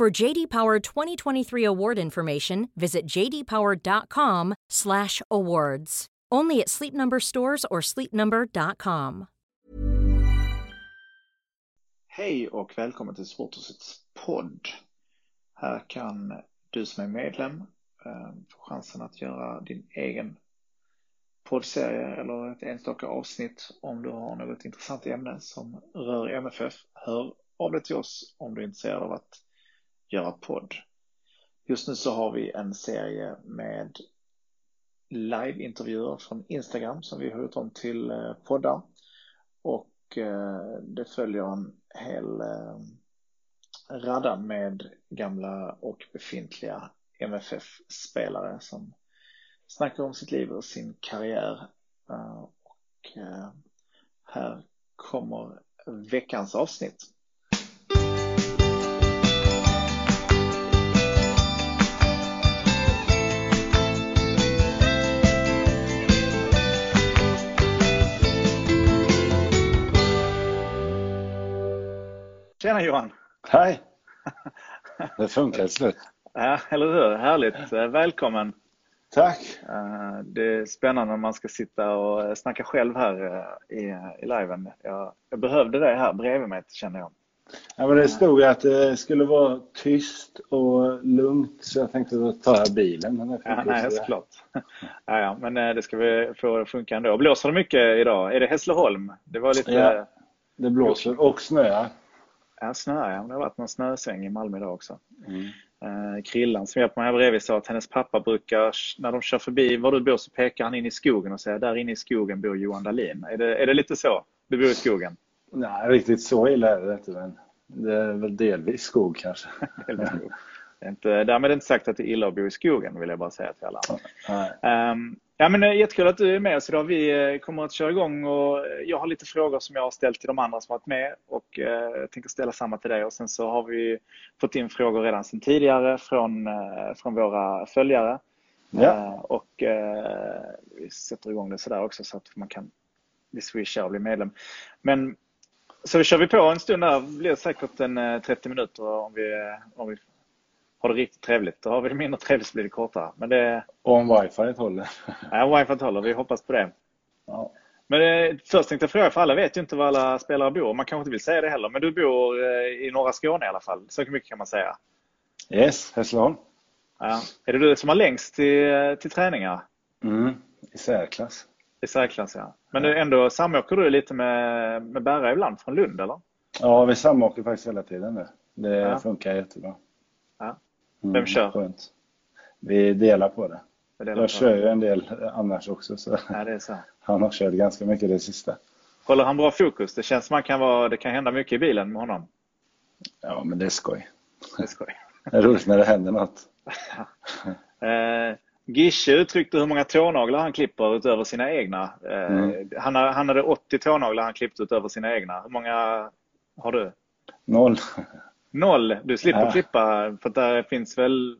For JD Power 2023 award information, visit jdpower.com/awards. Only at Sleep Number stores or sleepnumber.com. Hej och välkommen till Sporthusets podd. Här kan du som är medlem eh, få chansen att göra din egen poddserie eller ett enstaka avsnitt om du har något intressant ämne som rör MFF. Hör av dig till oss om du är intresserad av att göra podd. Just nu så har vi en serie med liveintervjuer från Instagram som vi har gjort om till eh, poddar. Och eh, det följer en hel eh, radda med gamla och befintliga MFF-spelare som snackar om sitt liv och sin karriär. Och här kommer veckans avsnitt. Tjena Johan! Hej! Det funkar till slut. Ja, eller hur? Härligt! Välkommen! Tack! Det är spännande när man ska sitta och snacka själv här eh, i, i liven. Jag, jag behövde dig här bredvid mig känner jag. Ja, men det stod att det skulle vara tyst och lugnt så jag tänkte då tar jag bilen. Men det ja, nej, såklart. Ja, ja, men eh, det ska vi få funka ändå. Blåser det mycket idag? Är det Hässleholm? Det var lite... Ja, det blåser och snöar. Ja, snöar ja. Det har varit någon snösväng i Malmö idag också. Mm. Eh, Krillan som hjälper mig här bredvid sa att hennes pappa brukar, när de kör förbi var du bor så pekar han in i skogen och säger där inne i skogen bor Johan Dahlin. Är det, är det lite så? Du bor i skogen? Nej, riktigt så illa är det inte. Men det är väl delvis skog kanske. delvis skog. Det är inte, därmed är det inte sagt att det är illa att bo i skogen vill jag bara säga till alla. Um, ja, men eh, jättekul att du är med oss idag. Vi eh, kommer att köra igång och jag har lite frågor som jag har ställt till de andra som varit med och jag tänker ställa samma till dig. Och sen så har vi fått in frågor redan sedan tidigare från, från våra följare. Ja. Och vi sätter igång det sådär också så att man kan bli swishar och bli medlem. Men så vi kör vi på en stund där. Det blir säkert en 30 minuter om vi, om vi har det riktigt trevligt. Då har vi det mindre trevligt så blir det kortare. Men det... Och om wifi håller. Ja, om wifi håller. Vi hoppas på det. Ja. Men det, först tänkte jag fråga, för alla vet ju inte var alla spelare bor. Man kanske inte vill säga det heller. Men du bor eh, i norra Skåne i alla fall. Så mycket kan man säga. Yes, Hässleholm. Ja. Är det du som har längst till, till träningar? Mm, i särklass. I särklass, ja. Men ja. ändå samåker du lite med, med Berra ibland från Lund, eller? Ja, vi samåker faktiskt hela tiden nu. Det ja. funkar jättebra. Ja. Vem mm, kör? Skönt. Vi delar på det. Delar jag kör ju en del annars också. Så. Ja, så. Han har kört ganska mycket det sista. Håller han bra fokus? Det känns som att kan vara, det kan hända mycket i bilen med honom. Ja, men det är skoj. Det är skoj. det är roligt när det händer något. eh, Gische uttryckte hur många tånaglar han klipper utöver sina egna. Eh, mm. han, han hade 80 tånaglar han klippt utöver sina egna. Hur många har du? Noll. Noll. Du slipper ja. klippa för där finns väl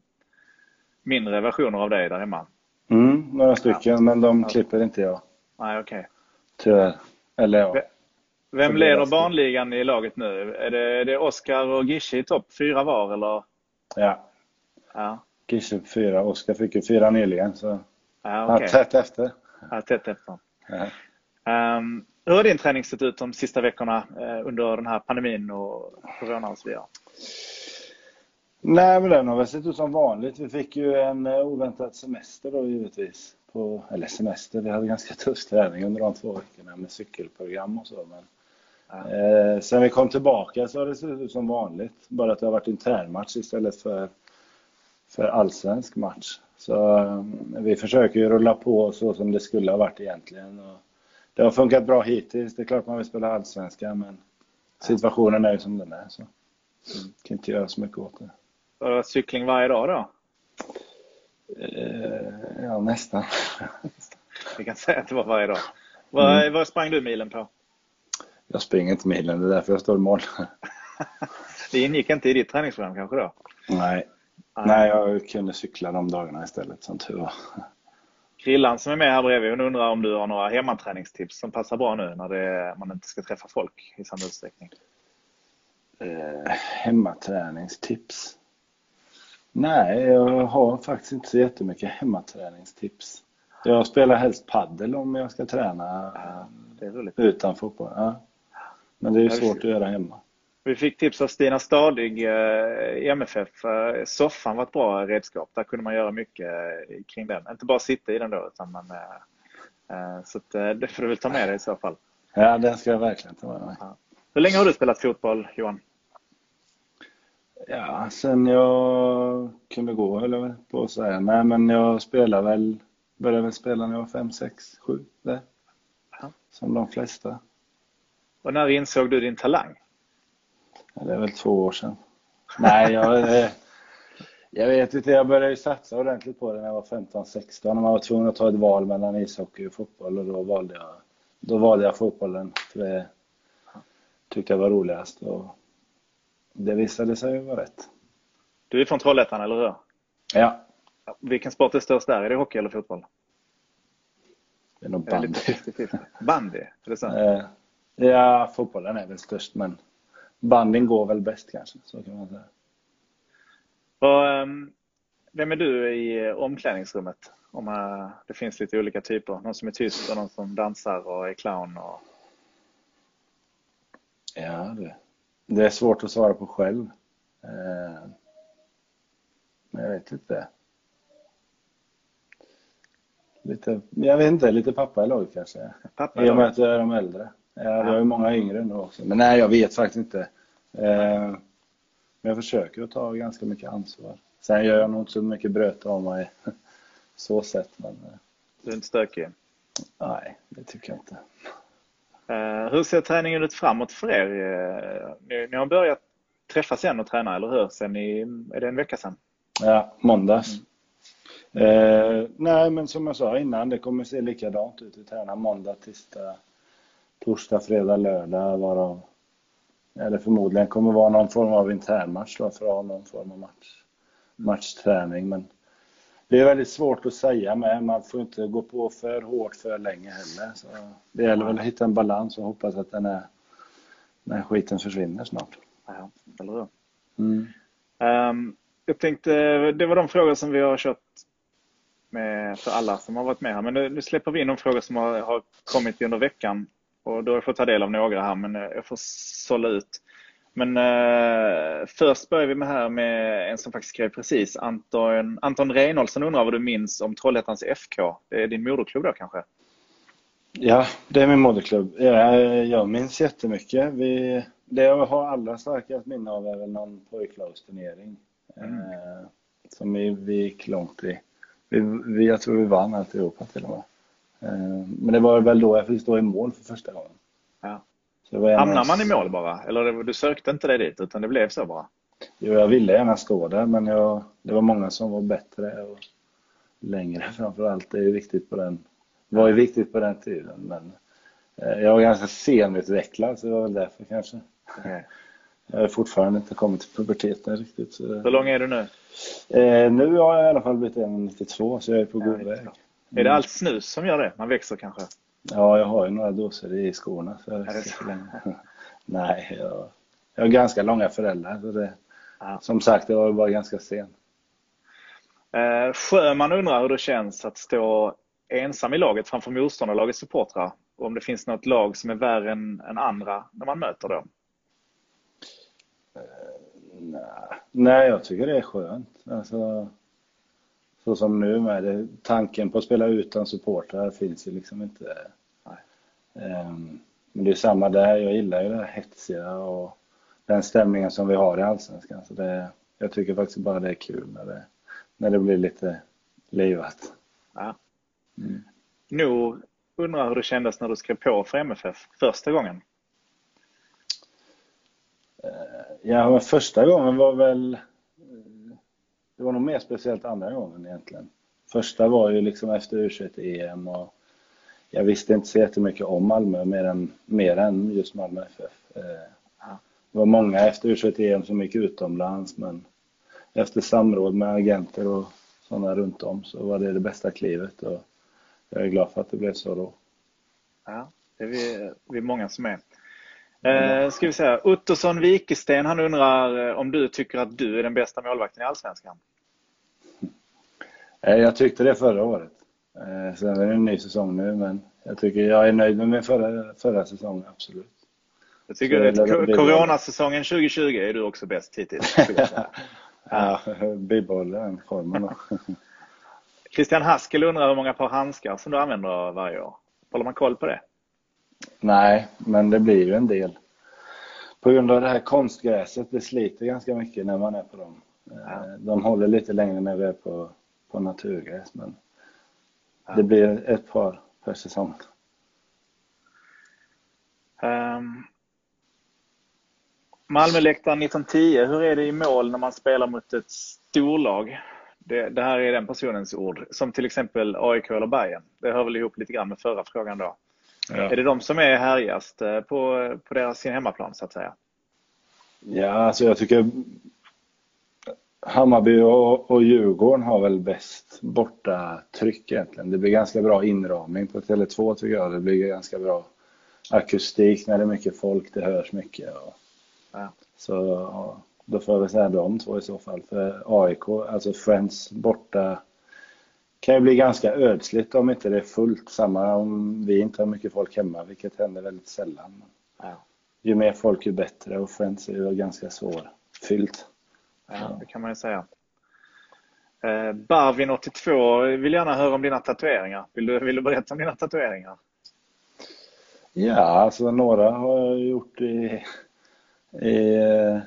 mindre versioner av dig där hemma? Mm, några stycken, ja. men de klipper inte jag. Nej, okej. Okay. Tyvärr. Eller ja. Vem leder barnligan i laget nu? Är det, är det Oskar och Gische i topp fyra var eller? Ja. ja. Gische fyra. Oskar fick ju fyra nyligen så ja, okay. ja, tätt efter. Ja, tätt efter. Ja. Um, hur har din träning sett ut de sista veckorna eh, under den här pandemin och corona och så vidare? Nej, men den har väl sett ut som vanligt. Vi fick ju en eh, oväntad semester då givetvis. På, eller semester, vi hade ganska tuff träning under de två veckorna med cykelprogram och så. Men, ja. eh, sen vi kom tillbaka så har det sett ut som vanligt. Bara att det har varit internmatch istället för, för allsvensk match. Så eh, vi försöker ju rulla på så som det skulle ha varit egentligen. Och det har funkat bra hittills. Det är klart man vill spela allsvenska men situationen är ju som den är. Så. Mm. Kan inte göra så mycket åt det. Var cykling varje dag då? Eh, ja, nästan. Vi kan säga att det var varje dag. Vad, mm. vad sprang du milen på? Jag springer inte milen, det är därför jag står i mål. det ingick inte i ditt träningsprogram kanske då? Nej. Nej, jag kunde cykla de dagarna istället, som tur var. Krillan som är med här bredvid, hon undrar om du har några hemmaträningstips som passar bra nu när det, man inte ska träffa folk i samma utsträckning? Eh, hemmaträningstips? Nej, jag har faktiskt inte så jättemycket hemmaträningstips. Jag spelar helst paddel om jag ska träna ja, utan fotboll. Ja. Men det är ju svårt att göra hemma. Vi fick tips av Stina Stadig eh, i MFF. Eh, soffan var ett bra redskap. Där kunde man göra mycket eh, kring den. Inte bara sitta i den då, utan man, så det får du väl ta med dig i så fall. Ja, den ska jag verkligen ta med mig. Ja. Hur länge har du spelat fotboll, Johan? Ja, sen jag kunde gå höll jag på att säga. Nej, men jag spelar väl, började väl spela när jag var 5, 6, 7 där. Ja. Som de flesta. Och när insåg du din talang? Det är väl två år sedan. Nej, jag, eh, jag vet inte. Jag började ju satsa ordentligt på det när jag var 15-16. När man var tvungen att ta ett val mellan ishockey och fotboll och då valde jag, då valde jag fotbollen. För det tyckte jag var roligast. Och det visade sig vara rätt. Du är från Trollhättan, eller hur? Ja. Vilken sport är störst där? Är det hockey eller fotboll? Det är nog bandy. bandy? Är det så? Eh, ja, fotbollen är väl störst, men bandyn går väl bäst kanske. Så kan man säga. Och, um, vem är du i omklädningsrummet? Om uh, det finns lite olika typer. Någon som är tyst och någon som dansar och är clown. Och... Ja, det, det är svårt att svara på själv. Eh, men jag vet inte. Lite, jag vet inte, lite pappa i laget kanske. Pappa I och med att jag är de äldre. Ja, vi har ju många yngre nu också. Men nej, jag vet faktiskt inte. Eh, men jag försöker att ta ganska mycket ansvar. Sen gör jag nog inte så mycket bröte av mig så sett. Men, eh, du är inte stökig? Nej, det tycker jag inte. Eh, hur ser träningen ut framåt för er? Eh, ni, ni har börjat träffas igen och träna, eller hur? Sen i, är det en vecka sedan? Ja, måndags. Mm. Eh, nej, men som jag sa innan, det kommer se likadant ut. Vi tränar måndag, tisdag, torsdag, fredag, lördag varav eller förmodligen kommer vara någon form av internmatch då för att ha någon form av match, matchträning. Men det är väldigt svårt att säga med. Man får inte gå på för hårt för länge heller. Så det gäller väl att hitta en balans och hoppas att den, är, den här skiten försvinner snart. Ja, eller hur? Mm. Um, jag tänkte, det var de frågor som vi har kört med för alla som har varit med här. Men nu, nu släpper vi in de frågor som har, har kommit under veckan. Och då har jag fått ta del av några här, men jag får sålla ut. Men eh, först börjar vi med här med en som faktiskt skrev precis. Anton, Anton Reinholdsson undrar vad du minns om Trollhättans FK. Det är din moderklubb då kanske? Ja, det är min moderklubb. Jag, jag minns jättemycket. Vi, det jag har allra starkast minne av är väl någon pojklagsturnering. Mm. Eh, som vi, vi gick långt i. Vi, vi, jag tror vi vann alltihopa till och med. Eh, men det var väl då jag fick stå i mål för första gången. Ja. Hamnar man i mål bara? Eller du sökte inte dig dit utan det blev så bara? Jo, jag ville gärna stå där men jag, det var många som var bättre och längre framförallt. Det är viktigt på den, var ju viktigt på den tiden. Men eh, jag var ganska senutvecklad så det var väl därför kanske. Okay. Jag har fortfarande inte kommit till puberteten riktigt. Så... Hur lång är du nu? Eh, nu har jag i alla fall blivit 1,92 så jag är på ja, god väg. Är det allt snus som gör det? Man växer kanske? Ja, jag har ju några doser i skorna. Så är det så Nej, jag, jag har ganska långa föräldrar. Så det, ja. Som sagt, jag var bara ganska sen. Eh, Sjöman undrar hur det känns att stå ensam i laget framför motståndarlagets supportrar. Och om det finns något lag som är värre än, än andra när man möter dem? Eh, nej, jag tycker det är skönt. Alltså, så som nu med det, tanken på att spela utan supportrar finns ju liksom inte. Um, men det är samma där, jag gillar ju det här hetsiga och den stämningen som vi har i Allsvenskan. Så det, jag tycker faktiskt bara det är kul när det, när det blir lite livat. Ja. Mm. Nor undrar hur det kändes när du skrev på för MFF första gången? Eh, ja, men första gången var väl det var nog mer speciellt andra gången egentligen. Första var ju liksom efter U21-EM och jag visste inte så jättemycket om Malmö mer än, mer än just Malmö FF. Eh, det var många efter U21-EM som gick utomlands men efter samråd med agenter och sådana runt om så var det det bästa klivet och jag är glad för att det blev så då. Ja, det är vi, vi är många som är. Eh, ska vi säga, Ottosson Wikesten, han undrar eh, om du tycker att du är den bästa målvakten i Allsvenskan? Eh, jag tyckte det förra året. Eh, sen är det en ny säsong nu, men jag tycker jag är nöjd med min förra, förra säsong, absolut. Jag tycker att coronasäsongen 2020 är du också bäst hittills. ja, bibehåller den formen. Christian Haskel undrar hur många par handskar som du använder varje år. Håller man koll på det? Nej, men det blir ju en del. På grund av det här konstgräset, det sliter ganska mycket när man är på dem. Ja. Eh, de håller lite längre när vi är på, på naturgräs, men ja. det blir ett par per säsong. Um, Malmöläktaren 1910, hur är det i mål när man spelar mot ett storlag? Det, det, här är den personens ord. Som till exempel AIK eller Bayern. Det hör väl ihop lite grann med förra frågan då. Ja. Är det de som är härjast eh, på, på deras sin hemmaplan så att säga? Ja, alltså jag tycker Hammarby och, och Djurgården har väl bäst borta tryck egentligen. Det blir ganska bra inramning på Tele2 tycker jag. Det blir ganska bra akustik när det är mycket folk, det hörs mycket. Och, ja. Så då får jag väl säga de två i så fall. För AIK, alltså Friends borta kan ju bli ganska ödsligt om inte det är fullt. Samma om vi inte har mycket folk hemma, vilket händer väldigt sällan. Ja. Ju mer folk ju bättre och Friends är ju ganska svårfyllt. Ja, det kan man ju säga. Eh, Barvin82 vill gärna höra om dina tatueringar. Vill du, vill du berätta om dina tatueringar? Ja, alltså några har jag gjort i, i eh,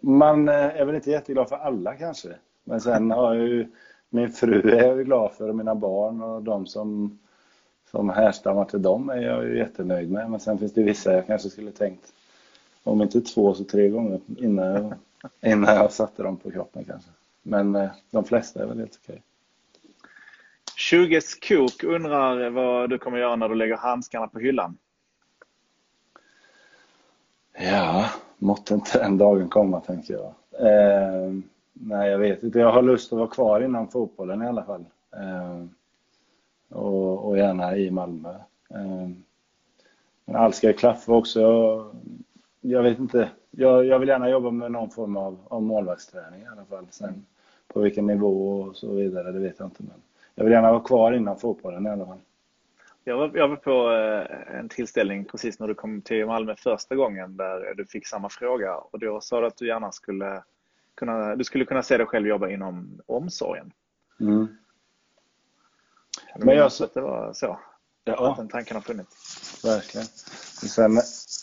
man eh, är väl inte jätteglad för alla kanske. Men sen har jag ju min fru är jag glad för och mina barn och de som, som härstammar till dem är jag ju jättenöjd med. Men sen finns det vissa jag kanske skulle tänkt om inte två så tre gånger innan jag, innan jag satte dem på kroppen kanske. Men eh, de flesta är väl helt okej. 20 Kok undrar vad du kommer göra när du lägger handskarna på hyllan? Ja, måtte inte den dagen komma tänker jag. Eh, nej, jag vet inte. Jag har lust att vara kvar inom fotbollen i alla fall. Eh, och, och, gärna i Malmö. Eh, men allt ska klaffa också. Jag, jag vet inte. Jag, jag, vill gärna jobba med någon form av, av målvaktsträning i alla fall. Sen på vilken nivå och så vidare, det vet jag inte. Men jag vill gärna vara kvar inom fotbollen i alla fall. Jag var, jag var på eh, en tillställning precis när du kom till Malmö första gången där du fick samma fråga och då sa du att du gärna skulle kunna, du skulle kunna se dig själv jobba inom omsorgen. Mm. Men jag att det var så? Ja. Att den tanken har funnits? Verkligen. Sen,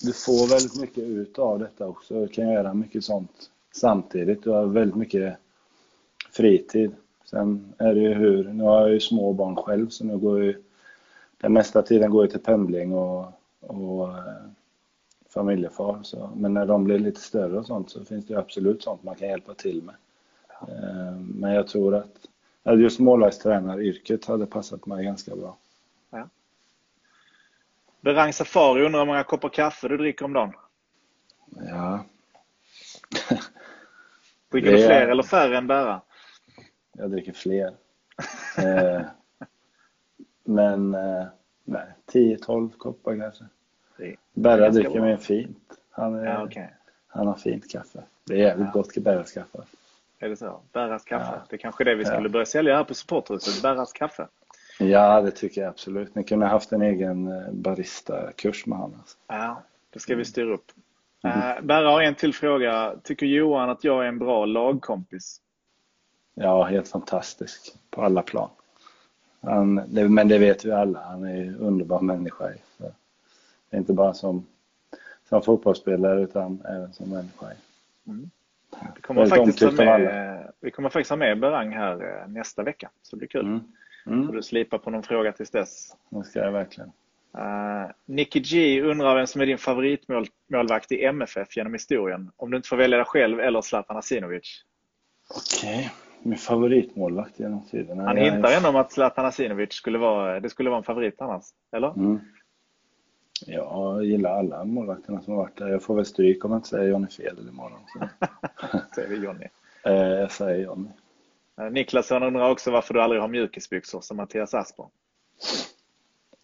du får väldigt mycket ut av detta också. Du kan göra mycket sånt samtidigt. Du har väldigt mycket fritid. Sen är det ju hur, nu har jag ju små barn själv så nu går ju den mesta tiden går ju till pendling och, och eh, familjefar. Så. Men när de blir lite större och sånt så finns det absolut sånt man kan hjälpa till med. Eh, men jag tror att just målvaktstränaryrket hade passat mig ganska bra. Berang Safari undrar hur många koppar kaffe du dricker om dagen? Ja. Dricker du fler eller färre än bära? Jag dricker fler. Eh, men eh, nej, 10-12 koppar kanske. Berra dricker mer fint. Han, är, ja, okay. han har fint kaffe. Det är jävligt ja. gott Berras kaffe. Är det så? Berras kaffe. Ja. Det är kanske är det vi skulle börja sälja här på supporthuset. Berras kaffe. Ja, det tycker jag absolut. Ni kunde haft en egen eh, barista-kurs med honom. Alltså. Ja, det ska vi styra upp. Mm. Uh, Berra har en till fråga. Tycker Johan att jag är en bra lagkompis? Ja, helt fantastisk på alla plan. Han, det, men det vet vi alla, han är en underbar människa. Så det är inte bara som, som fotbollsspelare utan även som människa. Mm. Vi, kommer faktiskt med, vi kommer faktiskt ha med Berang här eh, nästa vecka, så det blir kul. Mm. Mm. Får du slipa på någon fråga tills dess. Det ska jag verkligen. Uh, Nicky G undrar vem som är din favoritmålvakt i MFF genom historien. Om du inte får välja dig själv eller Zlatan Asinovic. Okej. Min favoritmålvakt genom tiderna. Han Jag är- hintar ändå om att Zlatan Hasinovic skulle vara, det skulle vara en favorit annars. Eller? Mm. Ja, jag gillar alla målvakterna som har varit där. Jag får väl stryk om jag inte säger Johnny Fedel imorgon. Så. Säger vi Johnny. Eh, jag säger Johnny. Eh, Niklasson undrar också varför du aldrig har mjukisbyxor som Mattias Asper.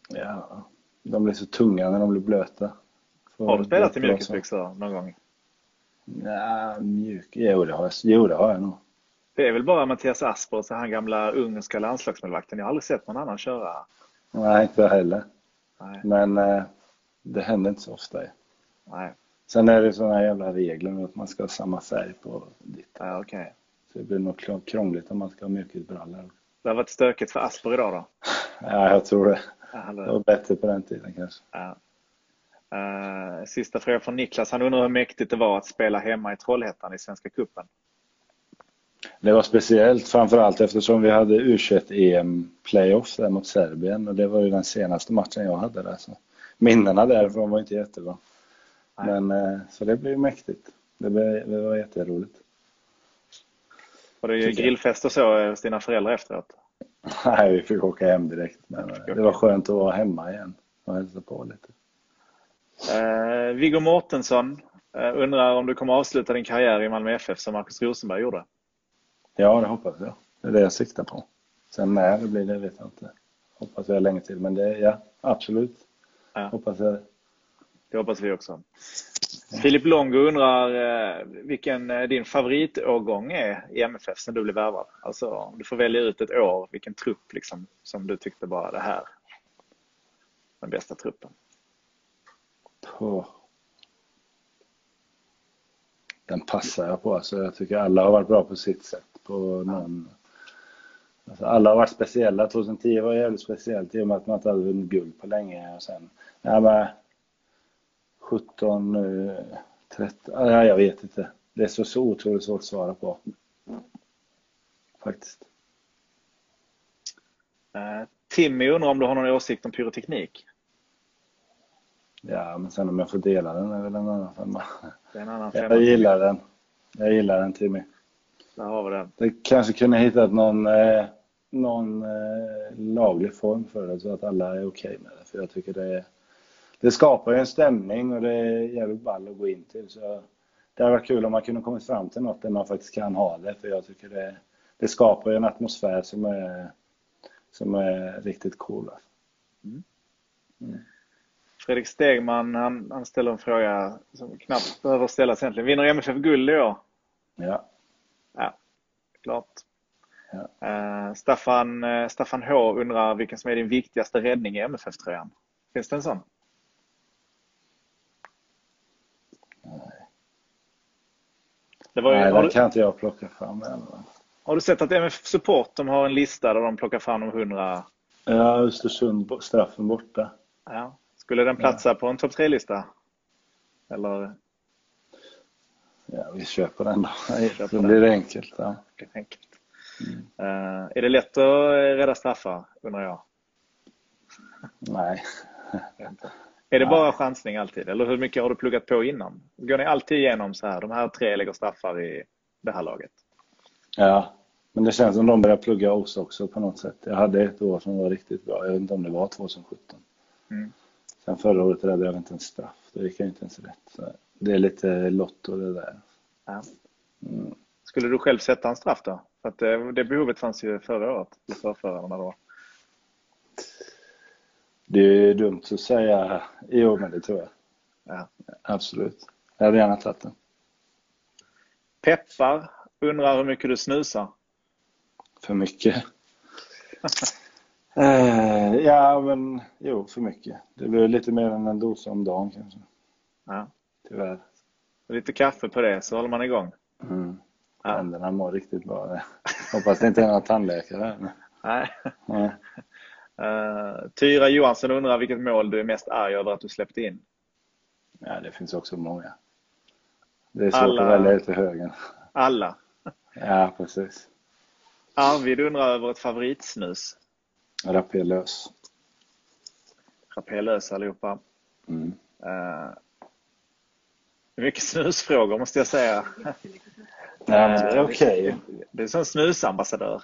Ja, de blir så tunga när de blir blöta. Får Har du spelat i mjukisbyxor någon gång? Ja, mjuk. Jo, det har jag, jo, det har jag nog. Det är väl bara Mattias Asper så han gamla ungerska landslagsmålvakten. Jag har aldrig sett någon annan köra. Nej, inte jag heller. Nej, Men eh, det händer inte så ofta. nej, Sen är det sådana jävla regler med att man ska ha samma färg på ditt. ja, okej. Så det blir nog krång- krångligt om man ska ha mjukisbrallor. Det har varit stökigt för Asper idag då? Ja, jag tror det. Det var bättre på den tiden kanske. ja. Eh, sista frågan från Niklas. Han undrar hur mäktigt det var att spela hemma i Trollhättan i Svenska Cupen. Det var speciellt framförallt eftersom vi hade U21-EM playoff där mot Serbien och det var ju den senaste matchen jag hade där. Så minnena därifrån var inte jättebra. Nej. Men eh, så det blev mäktigt. Det, blev, det var jätteroligt. Var det grillfest och så eh, hos dina föräldrar efteråt? Nej, vi fick åka hem direkt. Men eh, det var skönt att vara hemma igen och hälsa på lite. Eh, Viggo Mortensson eh, undrar om du kommer avsluta din karriär i Malmö FF som Marcus Rosenberg gjorde. Ja, det hoppas jag. Det är det jag siktar på. Sen när det blir det vet jag inte. Hoppas jag länge till. Men det, ja, absolut. Ja. Hoppas jag. Det hoppas vi också. Filip Longo undrar eh, vilken eh, din favoritårgång är i MFF sen du blev värvad. Alltså om du får välja ut ett år, vilken trupp liksom, som du tyckte bara det här. Den bästa truppen. Den passar jag på. Alltså, jag tycker alla har varit bra på sitt sätt. På någon... alltså, alla har varit speciella. 2010 var jävligt speciellt i och med att man inte hade vunnit guld på länge. Och sen, ja, men 17, eh, 13, ja, jag vet inte. Det är så, så otroligt svårt att svara på. Faktiskt. Eh, Timmy undrar om du har någon åsikt om pyroteknik? Ja, men sen om jag får dela den är väl en annan femma. Det är en annan femma. Jag gillar den. Jag gillar den Timmy. Där har vi den. Det kanske kunde hittat någon, eh, någon eh, laglig form för det så att alla är okej med det. För jag tycker det, är- det skapar ju en stämning och det är jävligt ball att gå in till. Så det hade varit kul om man kunde kommit fram till något där man faktiskt kan ha det. För jag tycker det, det skapar ju en atmosfär som är, som är riktigt cool. alltså. Fredrik Stegman han, han ställer en fråga som knappt behöver ställas egentligen. Vinner MFF guld i år? Ja. Ja, klart. Ja. Eh, Staffan, eh, Staffan H undrar vilken som är din viktigaste räddning i MFF-tröjan. Finns det en sån? Det var ju, Nej, den du, kan inte jag plocka fram än. har du sett att MFF Support de har en lista där de plockar fram de 100? Ja, Östersund, straffen borta. Ja. Skulle den platsa på en topp 3-lista? Eller Ja, vi köper den då. Köper den. blir det enkelt. Ja. det är enkelt? Eh, är det lätt att rädda straffar, undrar jag? Nej. Är det bara chansning alltid? Eller hur mycket har du pluggat på innan? Går ni alltid igenom så här, de här tre lägger straffar i det här laget? Ja, men det känns som de börjar plugga oss också på något sätt. Jag hade ett år som var riktigt bra. Jag vet inte om det var 2017. Mm. Sen förra året räddade jag inte en straff. Det gick ju inte ens rätt. Så det är lite lotto det där. Ja. Mm. Skulle du själv sätta en straff då? För att det, det behovet fanns ju förra året, eller förrförra när det var. Det är dumt att säga. Jo, men det tror jag. Ja. Absolut. Jag hade gärna tagit den. Peppar undrar hur mycket du snusar. För mycket. eh, ja, men jo, för mycket. Det blir lite mer än en dosa om dagen kanske. Ja. Tyvärr. Lite kaffe på det så håller man igång. Mm. Ja. Tänderna mår riktigt bra. Hoppas det inte är några tandläkare. Nej. Nej. Uh, Tyra Johansson undrar vilket mål du är mest arg över att du släppte in. Ja, det finns också många. Det är svårt Alla- att välja ut till högen. Alla. Ja, precis. Arvid undrar över ett favoritsnus. Rapé lös. Rapé lös allihopa. Mm. Eh, mycket snusfrågor måste jag säga. Nej, okej. Okay. Du är som snusambassadör.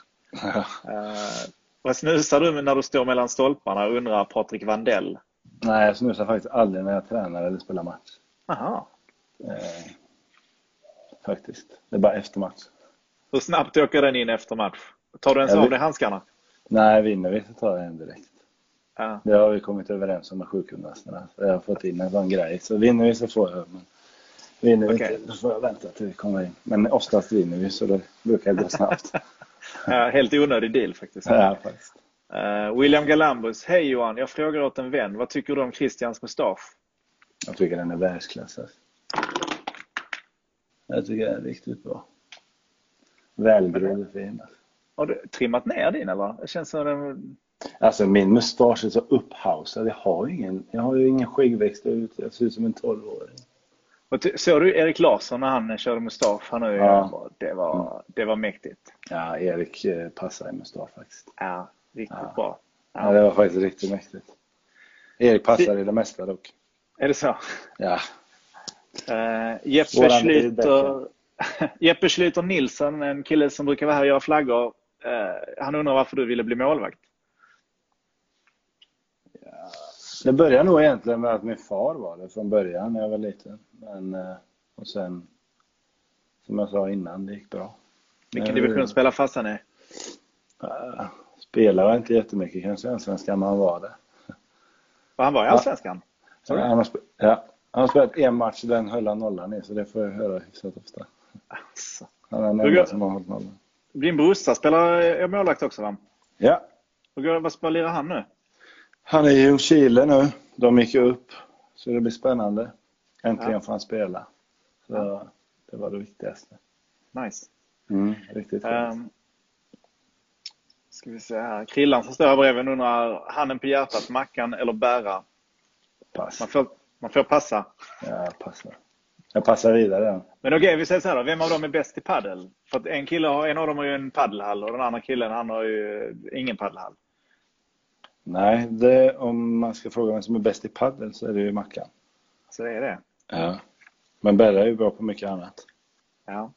Uh, vad snusar du när du står mellan stolparna undrar Patrik Vandell. Nej, jag snusar faktiskt aldrig när jag tränar eller spelar match. Aha. Eh, faktiskt. Det är bara efter match. Hur snabbt åker den in efter match? Tar du ens av dig handskarna? Nej, vinner vi så tar jag en direkt. Ja. Det har vi kommit överens om med sjukgymnasterna. Jag har fått in en sån grej. Så vinner vi så får jag. Men vinner vi okay. inte så får jag vänta till vi kommer in. Men oftast vinner vi så det brukar gå snabbt. ja, helt onödig deal faktiskt. Ja, faktiskt. Uh, William Galambus. Hej Johan, jag frågar åt en vän. Vad tycker du om Christians mustasch? Jag tycker den är världsklass. Alltså. Jag tycker den är riktigt bra. Välgrodd och fin. Alltså. Har du trimmat ner din eller? Det känns som den... Alltså min mustasch är så upphausad. Jag har, ingen, jag har ju ingen skäggväxt ut. Jag ser ut som en 12-åring. Såg du Erik Larsson när han körde mustasch? Han är, ja. det, var, mm. det var mäktigt. Ja, Erik eh, passar i mustasch faktiskt. Ja, riktigt ja. bra. Ja. ja. det var faktiskt riktigt mäktigt. Erik passar i det mesta dock. Är det så? Ja. Uh, Jeppe, Schlyter, Jeppe Schlyter Nilsson, en kille som brukar vara här och göra flaggor. Uh, han undrar varför du ville bli målvakt. Ja. Det började nog egentligen med att min far var det från början när jag var liten. Men, uh, och sen, som jag sa innan, det gick bra. Vilken division spelar farsan i? Uh, spelade inte jättemycket kanske i Allsvenskan, men han var det. han var i Allsvenskan? Ja, han, har ja, han har spelat en match, den höll han nollan i, så det får jag höra hyfsat ofta. Alltså. Han är den enda som har hållit nollan. Din brorsa spelar målvakt också va? Ja. vad spelar han nu? Han är i Ljungskile nu. De gick upp, så det blir spännande. Äntligen ja. får han spela. Så ja. Det var det viktigaste. Nice. Mm, riktigt um, Ska vi se här. Krillan som står här bredvid undrar, handen på hjärtat, Mackan eller Bära? Pass. Man får, man får passa. Ja, passa. Jag passar vidare. Men okej, okay, vi säger så här då. Vem av dem är bäst i paddel? För en kille har, en av dem har ju en paddelhall och den andra killen han har ju ingen paddelhall. Nej, det, om man ska fråga vem som är bäst i paddel så är det ju Mackan. Så det är det? Ja. Men Berra är ju bra på mycket annat. Ja,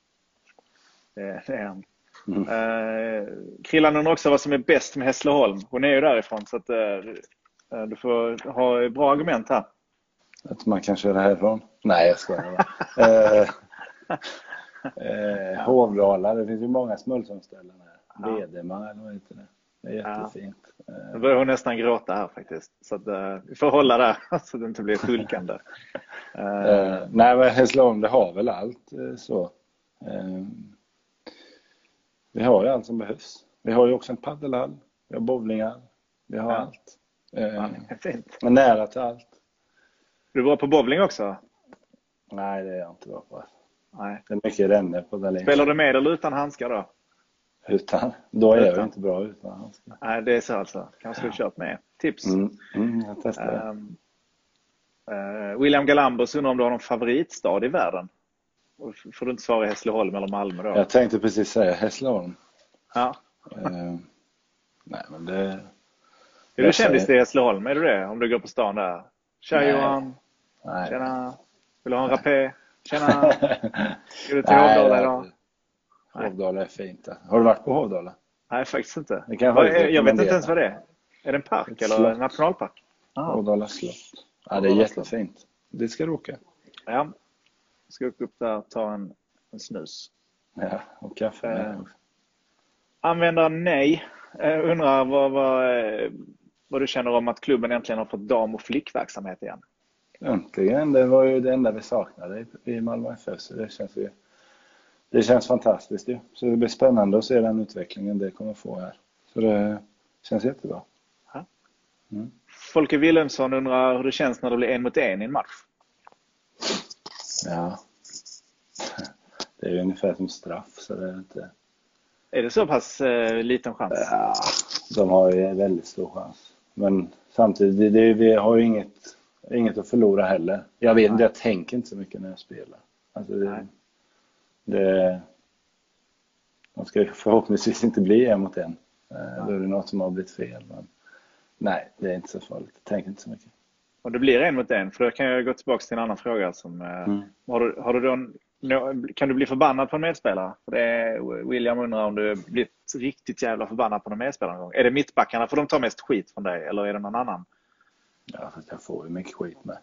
det, det är han. Mm. Uh, Krillan undrar också vad som är bäst med Hässleholm. Hon är ju därifrån så att uh, du får ha bra argument här. Att man kan köra härifrån? Nej, jag skojar uh, uh, Hovdala, det finns ju många smultronställen här. Ja. Vedema eller vad heter det? Det är jättefint. Ja. Nu börjar hon nästan gråta här faktiskt. Så att, uh, vi får hålla där så att det inte blir sjulkande. Uh, nej, men Hässleholm det har väl allt så. Vi har ju allt som behövs. Vi har ju också en paddelhall, vi har bowlingar, vi har ja. allt. Ja, fint. Men nära till allt. Är du bra på bowling också? Nej, det är jag inte bra på. Nej. Det är mycket rännor på Dahlin. Spelar du med eller utan handskar då? Utan. Då är utan. jag inte bra utan handskar. Nej, det är så alltså. Kanske du kört med. Tips. Mm, mm jag testar. Um, uh, William Galambos undrar om du har någon favoritstad i världen? får du inte svara i Hässleholm eller Malmö då? Jag tänkte precis säga Hässleholm. Ja. Uh, nej, men det... Är du kändis i Hässleholm? Är du det? Om du går på stan där? Tja nej. Johan! Nej. Tjena! Vill du ha en rapé? Tjena! Ska du till Hovdala idag? Hovdala är fint. Har du varit på Hovdala? Nej, faktiskt inte. Jag, jag vet inte ens vad det är. Är det en park Ett eller slott. en nationalpark? Ah. Hovdala slott. Ja, det är jättefint. Det ska du åka. Ja. Jag ska åka upp där och ta en, en snus. Ja, och kaffe eh, Användare nej. Eh, undrar vad, vad, eh, vad du känner om att klubben äntligen har fått dam och flickverksamhet igen? Äntligen. Det var ju det enda vi saknade i Malmö FF. Så det känns ju det känns fantastiskt ju. Så det blir spännande att se den utvecklingen det kommer få här. Så det känns jättebra. Mm. Folke Wilhelmsson undrar hur det känns när det blir en mot en i en match? Ja. Det är ungefär som straff så det är inte... Är det så pass eh, liten chans? Ja, de har ju en väldigt stor chans. Men samtidigt, det, vi har ju inget, inget att förlora heller. Jag vet inte, jag tänker inte så mycket när jag spelar. Alltså det, det, de ska förhoppningsvis inte bli en mot en. Eh, då är det något som har blivit fel. Men nej, det är inte så farligt. Jag tänker inte så mycket. Och det blir en mot en. För då kan jag gå tillbaka till en annan fråga. Som, eh, mm. har, du, har du då kan du bli förbannad på en medspelare? För det William undrar om du blivit riktigt jävla förbannad på en medspelare någon gång. Är det mittbackarna för de tar mest skit från dig eller är det någon annan? Ja, fast jag får ju mycket skit med.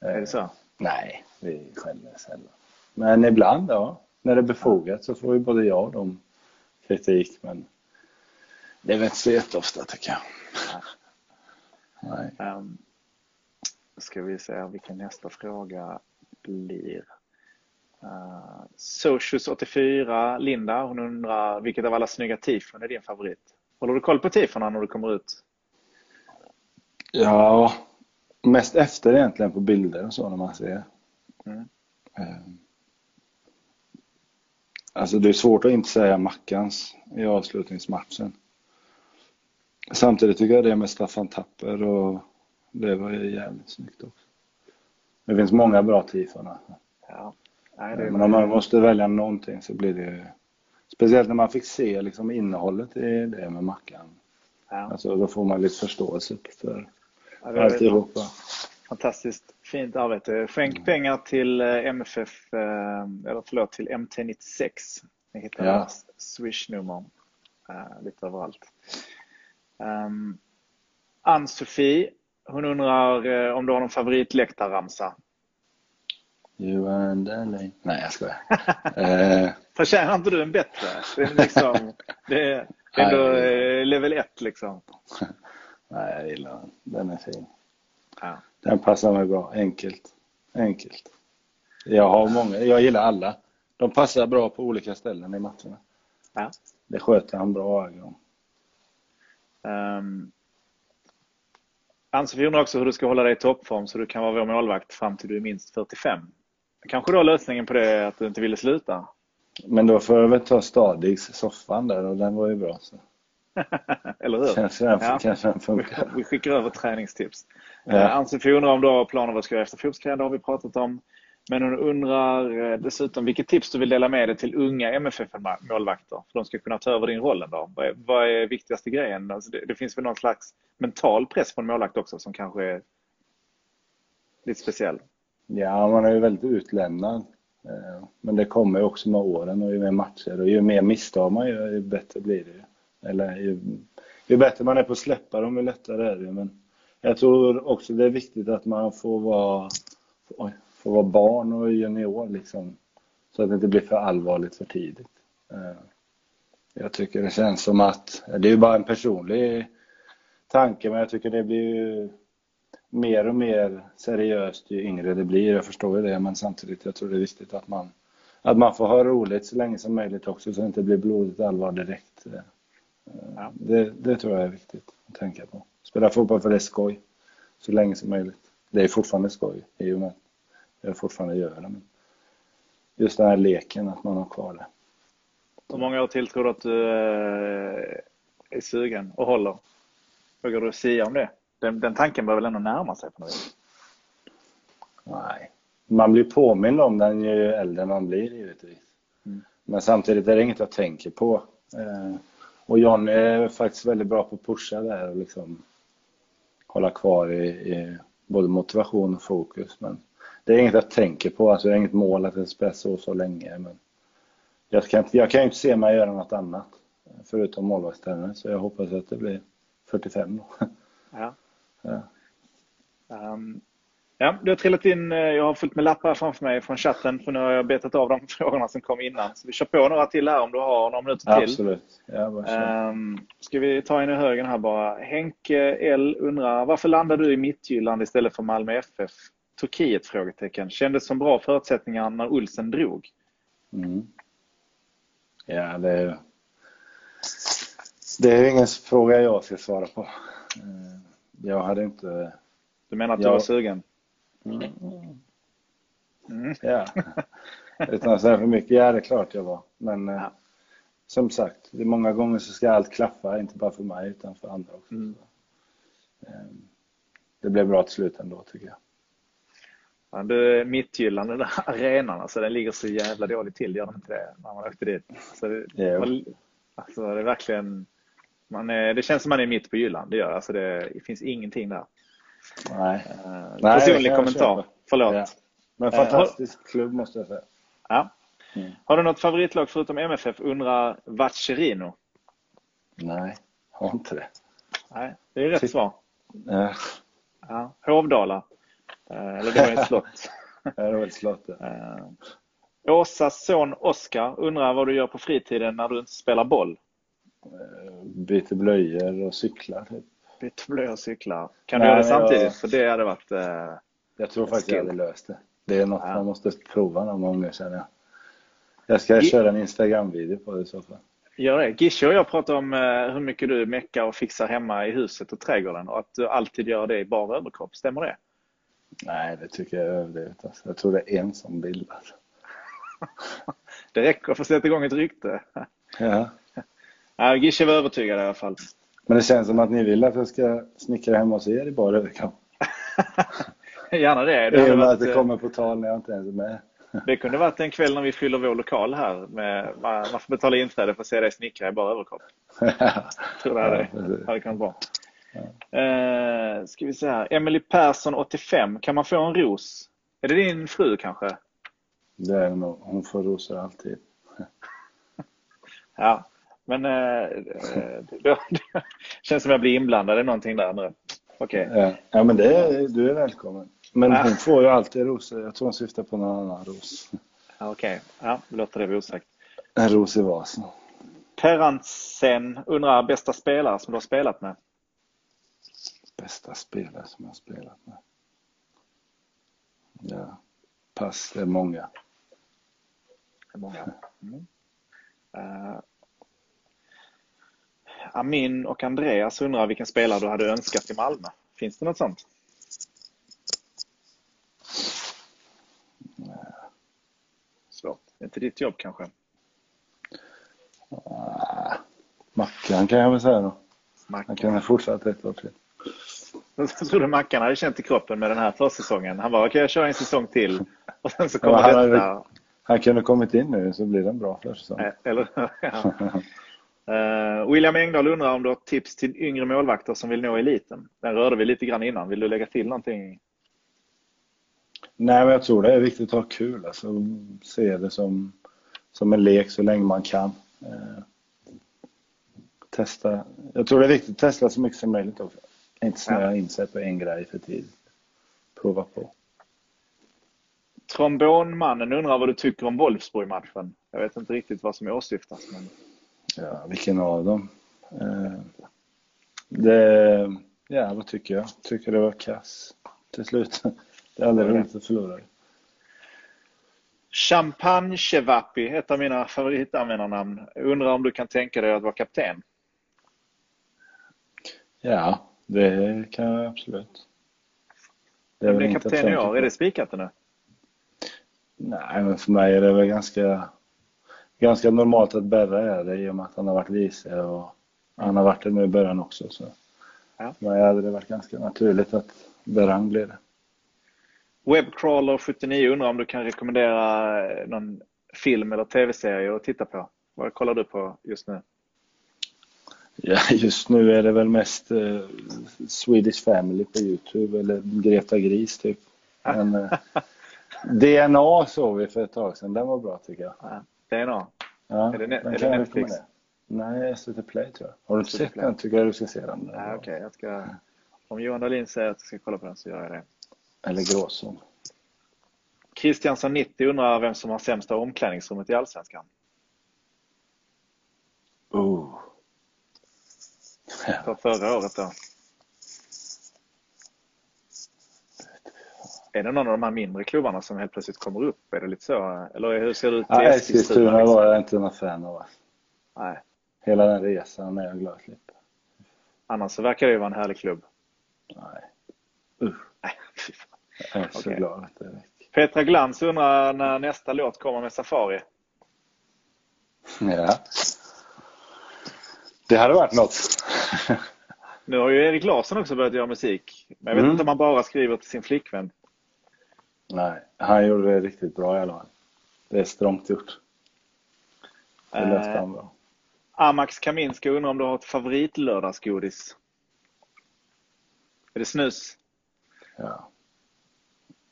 Är det så? Eh, nej, vi skäller sällan. Men ibland, ja. När det är befogat så får ju både jag och dem kritik. Men det är väl inte så jätteofta tycker jag. Nej. Um, ska vi se vilken nästa fråga blir. Uh, Socius84, Linda, hon undrar vilket av alla snygga tifon är din favorit? Håller du koll på tifona när du kommer ut? Ja, mest efter egentligen på bilder och så när man ser. Mm. Uh, alltså det är svårt att inte säga Mackans i avslutningsmatchen. Samtidigt tycker jag det med Staffan Tapper och det var ju jävligt snyggt också. Det finns många bra tifon. Alltså. Ja. Nej. Men om man måste välja någonting så blir det Speciellt när man fick se liksom innehållet i det med Mackan. Ja. Alltså, då får man lite förståelse för ja, alltihopa. Fantastiskt fint arbete. Skänk mm. pengar till eh, MFF, eh, eller förlåt, till MT96. Ni hittar ja. Swish-nummer eh, lite överallt. Um, Ann-Sofie, hon undrar om du har någon favoritläktarramsa? You and LA. Nej, jag skojar. eh. Förtjänar inte du en bättre? Det är, liksom, det är ändå level 1 liksom. Nej, jag gillar den. Den är fin. Ja. Den passar mig bra. Enkelt. Enkelt. Jag har många. Jag gillar alla. De passar bra på olika ställen i matcherna. Ja. Det sköter han bra varje gång. Um, Ann-Sofie undrar också hur du ska hålla dig i toppform så du kan vara vår målvakt fram till du är minst 45. Kanske då lösningen på det att du inte ville sluta? Men då får jag väl ta Stadigs soffan där och den var ju bra. Så. Eller hur? Kanske den, ja. kanske den funkar. Vi skickar över träningstips. Ja. Eh, Ann-Sofie undrar om du har planer vad du ska göra efter fotbollskarriären, det har vi pratat om. Men hon undrar eh, dessutom vilket tips du vill dela med dig till unga MFF-målvakter för de ska kunna ta över din roll då. Vad är, vad är viktigaste grejen? Alltså det, det, finns väl någon slags mental press på en målvakt också som kanske är lite speciell? Ja, man är ju väldigt utlämnad. Eh, men det kommer också med åren och ju mer matcher och ju mer misstag man gör, ju bättre blir det. Eller ju, ju bättre man är på att släppa dem, ju lättare är det. Men jag tror också det är viktigt att man får vara, får vara barn och junior liksom. Så att det inte blir för allvarligt för tidigt. Eh, jag tycker det känns som att, det är ju bara en personlig tanke, men jag tycker det blir ju mer och mer seriöst ju yngre det blir. Jag förstår ju det, men samtidigt jag tror det är viktigt att man, att man får ha roligt så länge som möjligt också så att det inte blir blodigt allvar direkt. Eh, Ja. Det, det tror jag är viktigt att tänka på. Spela fotboll för det är skoj så länge som möjligt. Det är fortfarande skoj i och med att jag fortfarande gör det. Men just den här leken, att man har kvar det. Hur många år till tror du att du eh, är sugen och håller? Vågar du säga om det? Den, den tanken bör väl ändå närma sig på något vis? Nej. Man blir påmind om den ju äldre man blir givetvis. Mm. Men samtidigt är det inget jag tänker på. Eh, och John är faktiskt väldigt bra på att pusha där och liksom hålla kvar i, i både motivation och fokus. Men det är inget jag tänker på. Alltså, det är inget mål att jag ska så så länge. Men jag kan, jag kan inte se mig göra något annat förutom målvaktstränare. Så jag hoppas att det blir 45 då. Ja. Ja. Um, ja, det har trillat in, eh, jag har fullt med lappar framför mig från chatten för nu har jag betat av de frågorna som kom innan. Så vi kör på några till här om du har några minuter till. Absolut. Ja, um, ska vi ta in i högen här bara. Henke L undrar, varför landade du i Mittjylland istället för Malmö FF? Turkiet? frågetecken. Kändes som bra förutsättningar när Olsen drog. Mm. Ja, det är, det är ingen fråga jag ska svara på. Eh, jag hade inte... Du menar att jag... du var sugen? Mm. Ja. Utan att säga för mycket, ja det är klart jag var. Men eh, ja. som sagt, det är många gånger så ska allt klaffa, inte bara för mig utan för andra också. Mm. Eh, det blev bra till slut ändå tycker jag. Ja, du, Mittjylland, den där arenan, alltså, den ligger så jävla dåligt till, gör den inte det? När man åkte dit. Alltså, det, var, alltså, det är verkligen man är, det känns som man är mitt på Jylland. Det gör alltså det, det finns ingenting där. Nej. Uh, personlig kommentar. Förlåt. Ja. Men fantastisk uh, klubb måste jag säga. Ja. Mm. Har du något favoritlag förutom MFF? Undrar Vacherino. Nej, har inte det. Nej, det är rätt Sitt... svar. Ja. ja. Hovdala. Uh, eller det var ett slott. ja, det var ett slott. Ja. Åsas son Oskar undrar vad du gör på fritiden när du inte spelar boll? Byter blöjor och cyklar. Typ. Byter blöjor och cyklar. Kan Nej, du göra det samtidigt? Jag... För det hade varit eh, Jag tror faktiskt jag hade löst det. Det är något ja. man måste prova någon gång känner jag. Jag ska G köra en Instagram-video på det i så fall. Gör det. Gische och jag pratar om eh, hur mycket du meckar och fixar hemma i huset och trädgården och att du alltid gör det i bara överkropp. Stämmer det? Nej, det tycker jag är överdrivet. Alltså. Jag tror det är en som bild. Alltså. det räcker för att sätta igång ett rykte. Ja. Gische var övertygad i alla fall. Men det känns som att ni vill att jag ska snickra hemma hos er i bara överkropp. Gärna det. det I och med att det kommer på tal när jag inte ens är med. Det kunde varit en kväll när vi fyller vår lokal här. Med, man får betala inträde för att se dig snickra i bara överkropp. Tror det hade, ja, hade kunnat vara. Ja. Eh, ska vi se här. Emily Persson 85. Kan man få en ros? Är det din fru kanske? Det är det nog. Hon får rosor alltid. ja, men eh, eh det, känns som jag blir inblandad i någonting där nu. Okej. Okay. Ja. men det är, du är välkommen. Men ja. hon får ju alltid rosor. Jag tror hon syftar på någon annan ros. Okej, okay. ja, låter det vara osagt. En ros i vasen. Perantsen undrar bästa spelare som du har spelat med? Bästa spelare som jag har spelat med? Ja, pass, det är många är många. Mm. Uh, Amin och Andreas undrar vilken spelare du hade önskat i Malmö. Finns det något sånt? Nej. Svårt. Det är inte ditt jobb kanske? Uh, Mackan kan jag väl säga då. Mackan. Han kan ha fortsatt ett år till. Jag trodde Mackan hade känt i kroppen med den här försäsongen. Han bara, okej okay, jag kör en säsong till. Och sen så kommer ja, detta. Han kunde kommit in nu så blir det en bra försäsong. Eller, ja. uh, William Engdahl undrar om du har tips till yngre målvakter som vill nå eliten. Den rörde vi lite grann innan. Vill du lägga till någonting? Nej, men jag tror det är viktigt att ha kul. Alltså, se det som, som en lek så länge man kan. Uh, testa. Jag tror det är viktigt att testa så mycket som möjligt också. Inte snöa in sig på en grej för tidigt. Prova på. Trombonmannen undrar vad du tycker om Wolfsburg-matchen. Jag vet inte riktigt vad som åsyftas. Men... Ja, vilken av dem? Eh, det, ja, vad tycker jag? Tycker det var kass till slut. Det är aldrig roligt att förlora. Champagne Chevapi, ett av mina favoritanvändarnamn. Undrar om du kan tänka dig att vara kapten? Ja, det kan jag absolut. Det är blir kapten i år? Är det spikat nu? Nej, men för mig är det väl ganska, ganska normalt att Berra är det i och med att han har varit vice och han har varit det nu i början också. Så. Ja. Mig hade det varit ganska naturligt att Berang blir det. Webcrawler 79 undrar om du kan rekommendera någon film eller tv-serie att titta på? Vad kollar du på just nu? Ja, just nu är det väl mest uh, Swedish Family på Youtube eller Greta Gris typ. Men, uh, DNA såg vi för ett tag sedan. Den var bra tycker jag. Ja, DNA? Ja, är det, ne är det Netflix? Nej, SVT Play tror jag. Har du inte sett Play. den tycker jag du ska se den. Nej, okej. Okay. ska... Om Johan Dahlin säger att jag ska kolla på den så gör jag det. Eller Gråzon. Kristiansson 90 undrar vem som har sämsta omklädningsrummet i Allsvenskan. Oh. För förra året då. Är det någon av de här mindre klubbarna som helt plötsligt kommer upp? Är det lite så? Eller hur ser det ut i ja, Eskilstuna var jag inte någon fan av. Nej. Hela den resan är jag glad slippa. Annars så verkar det ju vara en härlig klubb. Nej. Usch. Nej, fy fan. Jag är så okay. glad att det är. Petra Glans undrar när nästa låt kommer med Safari. Ja. Det hade varit något. nu har ju Erik Larsson också börjat göra musik. Men jag vet mm. inte om han bara skriver till sin flickvän. Nej, han gjorde det riktigt bra i alla fall. Det är strångt gjort. Det löste han bra. Amax Kaminska undrar om du har ett favoritlördagsgodis? Är det snus? Ja.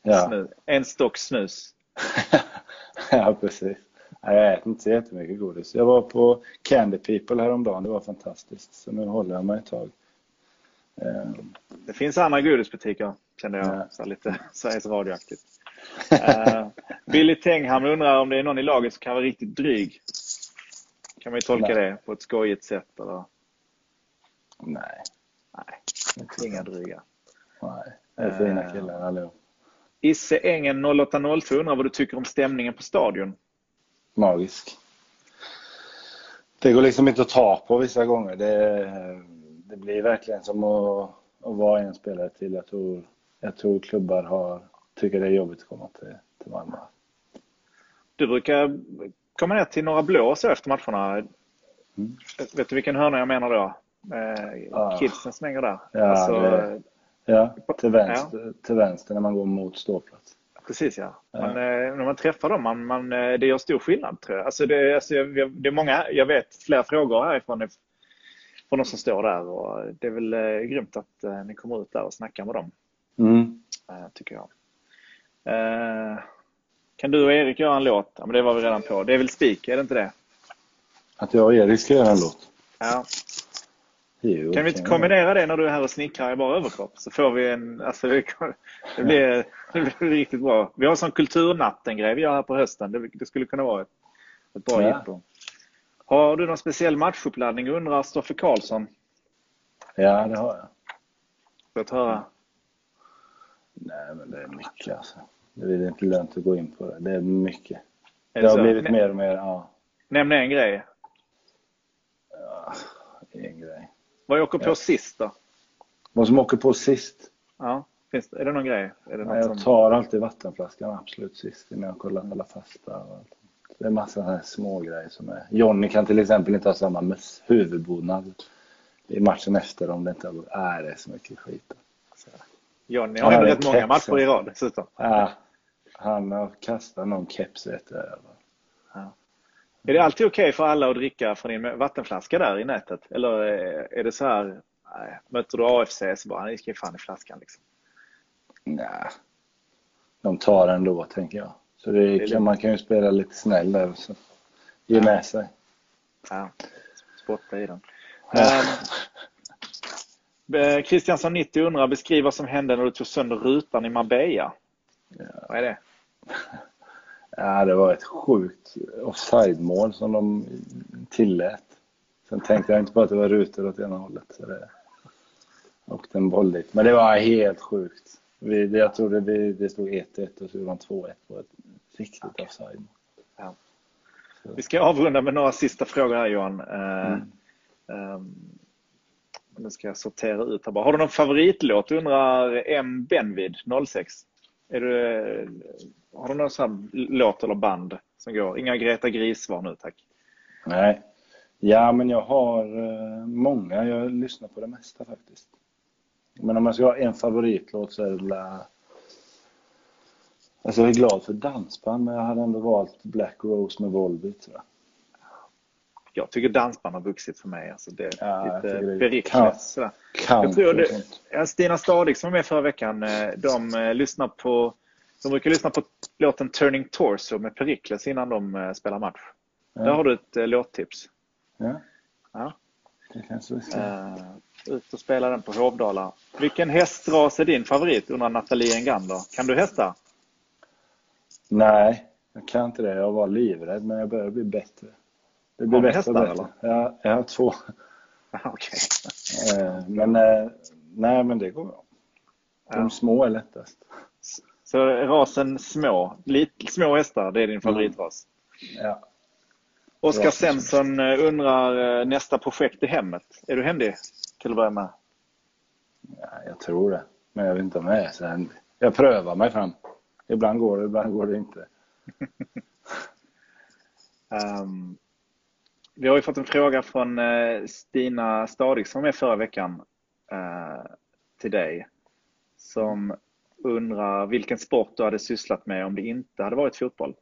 ja. En stock snus. ja, precis. Jag äter inte så jättemycket godis. Jag var på Candy People häromdagen. Det var fantastiskt. Så nu håller jag mig ett tag. Ehm. Det finns andra godisbutiker, kände jag. Ja. Så lite Sveriges Radioaktigt. uh, Billy Tengham undrar om det är någon i laget som kan vara riktigt dryg. Kan man ju tolka Nej. det på ett skojigt sätt? Eller? Nej. Nej, inga dryga. Nej, det är fina killar allihop. Isse Engen 0802 undrar vad du tycker om stämningen på stadion? Magisk. Det går liksom inte att ta på vissa gånger. Det, det blir verkligen som att, att vara en spelare till. Jag tror, jag tror klubbar har, tycker det är jobbigt att komma till, till Malmö. Du brukar komma ner till några blå så efter matcherna. Mm. Vet du vilken hörna jag menar då? Eh, ja. Kidsen som hänger där. Ja, alltså, det, ja till, vänster, ja. till vänster när man går mot ståplats. Precis ja. ja. Man, eh, när man träffar dem, man, man, eh, det gör stor skillnad tror jag. Alltså det, alltså, det är många, jag vet flera frågor härifrån från de som står där och det är väl eh, grymt att eh, ni kommer ut där och snackar med dem. Mm. Eh, tycker jag. Kan du och Erik göra en låt? Ja, men det var vi redan på. Det är väl spik, är det inte det? Att jag och Erik ska göra en låt? Ja. Jo, kan vi inte kombinera det när du är här och snickrar i bara överkropp? Så får vi en... Alltså det, blir, det blir riktigt bra. Vi har en sån kulturnatten-grej vi gör här på hösten. Det, det skulle kunna vara ett, ett bra ja. jippo. Har du någon speciell matchuppladdning undrar Stoffe Karlsson? Ja, det har jag. Låt höra. Nej, men det är mycket alltså. Det är inte lönt att gå in på det. Det är mycket. Är det, det har blivit mer och mer, ja. Nämn en grej. Ja, en grej. Vad åker på ja. sist då? Vad som åker på sist? Ja, finns det, är det någon grej? Är det ja, jag som... tar alltid vattenflaskan absolut sist innan jag kollar alla fasta. Och allt. Det är massa här små grejer som är. Johnny kan till exempel inte ha samma huvudbonad i matchen efter om det inte är det så mycket skit. Johnny har ju rätt många matcher i rad dessutom. Ja, han har kastat någon keps vet jag. Ja. Är det alltid okej okay för alla att dricka från din vattenflaska där i nätet? Eller är det så här, nej, möter du AFC så bara, ni ska ju fan i flaskan liksom? Nej, de tar ändå tänker jag. Så det kan, man kan ju spela lite snäll där och så ge ja. med sig. Ja, spotta i den. Ja. Kristiansson 90 undrar, beskriv vad som hände när du tog sönder rutan i Marbella. Ja. Vad är det? Ja, det var ett sjukt offside-mål som de tillät. Sen tänkte jag inte på att det var rutor åt ena hållet. Så det åkte en boll dit. Men det var helt sjukt. Vi, jag tror det, det stod 1-1 och så gjorde de 2-1 på ett riktigt okay. offside. Ja. Vi ska avrunda med några sista frågor här Johan. Eh, mm. Um, nu ska jag sortera ut här bara. Har du någon favoritlåt undrar M. Benvid 06? Är du, har du någon sån låt eller band som går? Inga Greta Gris-svar nu tack. Nej. Ja, men jag har uh, många. Jag lyssnar på det mesta faktiskt. Men om jag ska ha en favoritlåt så är det väl... Alltså jag är glad för dansband, men jag hade ändå valt Black Rose med Volbeat tror jag. Jag tycker dansband har vuxit för mig. Alltså det är lite Pericles. Jag tror det, Stina Stadig som var med förra veckan, eh, de eh, lyssnar på de brukar lyssna på låten Turning Torso med Pericles innan de eh, spelar match. Ja. Där har du ett låttips. Ja. ja. Det kanske vi ska. Uh, ut och spela den på Hovdala. Vilken hästras är din favorit? undrar Nathalie Engander. Kan du hästar? Nej, jag kan inte det. Jag var livrädd, men jag börjar bli bättre. Det blir bättre och bättre. Eller? Ja, jag har två. okay. Eh, men eh, nej, men det går bra. De ja. små är lättast. Så rasen små, lite, små hästar, det är din favoritras? Mm. Ja. Oskar Svensson undrar nästa projekt i hemmet. Är du händig? Till att börja med? Ja, jag tror det. Men jag vet inte om jag är så Jag prövar mig fram. Ibland går det, ibland går det inte. um, vi har ju fått en fråga från uh, Stina Stadig som var med förra veckan uh, till dig. Som undrar vilken sport du hade sysslat med om det inte hade varit fotboll?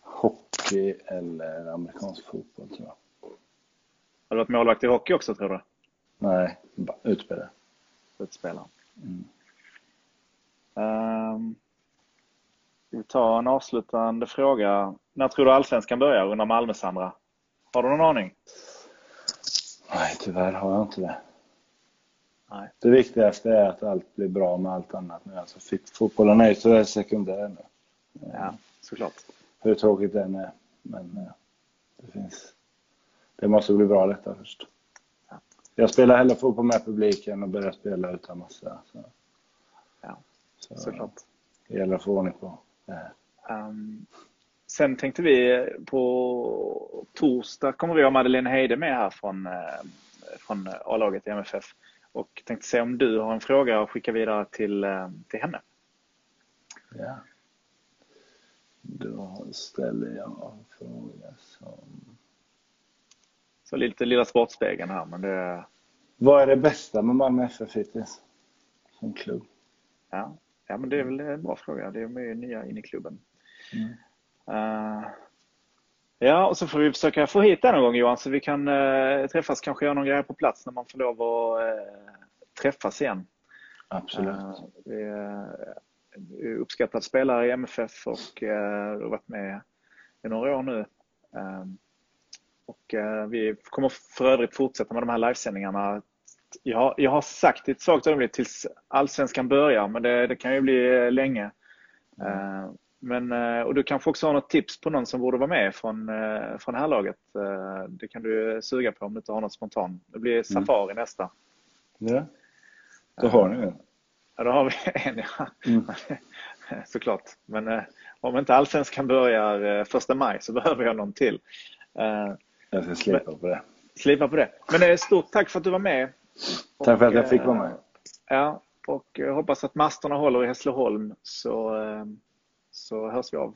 Hockey eller amerikansk fotboll tror jag. Har du varit målvakt i hockey också tror du? Nej, utspelare. utspelare. Mm. Um, vi tar en avslutande fråga. När tror du Allsvenskan börjar under Malmös Sandra? Har du någon aning? Nej, tyvärr har jag inte det. Nej. Det viktigaste är att allt blir bra med allt annat nu. Alltså, fotbollen är ju tyvärr sekundär nu. Ja, såklart. Hur tråkigt det än är. Men eh, det finns... Det måste bli bra detta först. Ja. Jag spelar hellre fotboll med publiken och börjar spela utan massa. Så. Ja, så, såklart. Det gäller att få ordning på det här. Um, sen tänkte vi på torsdag kommer vi ha Madeleine Heide med här från, eh, från A-laget i MFF. Och tänkte se om du har en fråga att skicka vidare till, eh, till henne. Ja. Då ställer jag en fråga som... Så lite Lilla Sportspegeln här, men det... Vad är det bästa med Malmö FF hittills? Som klubb? Ja. ja, men det är väl en bra fråga. Det är ju nya in i klubben. Mm. Uh, ja, och så får vi försöka få hit den någon gång Johan, så vi kan uh, träffas, kanske göra någon grej på plats när man får lov att uh, träffas igen. Absolut. vi, uppskattad spelare i MFF och har varit med i några år nu. Och eh, vi kommer för övrigt fortsätta med de här livesändningarna. Jag har, jag har sagt i ett svagt ögonblick tills allsvenskan börjar, men det, det kan ju bli eh, länge. Mm. Men, och du kanske också har något tips på någon som borde vara med från, från det här laget. Det kan du suga på om du inte har något spontant. Det blir mm. Safari mm. nästa. Ja, då har ni en. Ja, då har vi en ja. Mm. Såklart. Men eh, om inte allsvenskan börjar eh, första maj så behöver jag någon till. Eh, jag ska slipa på det. Slipa på det. Men eh, stort tack för att du var med. Tack för att jag fick vara med. Eh, ja, och jag hoppas att masterna håller i Hässleholm så, eh, så hörs vi av.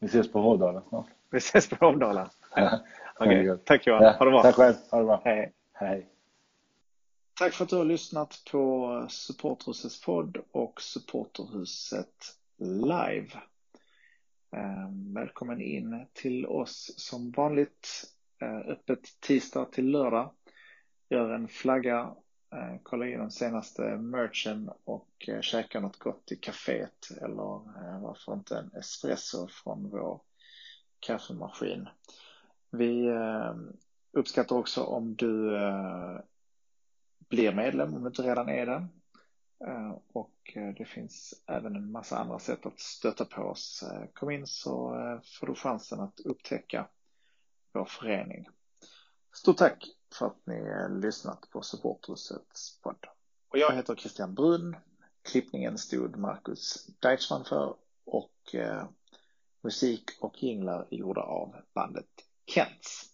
Vi ses på Hovdala snart. Vi ses på Hovdala. Ja. Okej, okay. tack Johan. Ha det bra. Tack själv. Ha det bra. Hej. Hej. Tack för att du har lyssnat på Supporterhusets podd och Supporterhuset live. Ehm, välkommen in till oss som vanligt. Eh, öppet tisdag till lördag. Gör en flagga, eh, kolla in den senaste merchen och eh, käka något gott i kaféet eller varför inte en espresso från vår kaffemaskin. Vi ehm, uppskattar också om du blir medlem om du inte redan är det. Eh, och eh, det finns även en massa andra sätt att stötta på oss. Eh, kom in så får du chansen att upptäcka vår förening. Stort tack för att ni lyssnat på Supportrusets podd. Och jag heter Christian Brun. Klippningen stod Marcus Deichmann för och musik och jinglar gjorda av bandet Kents.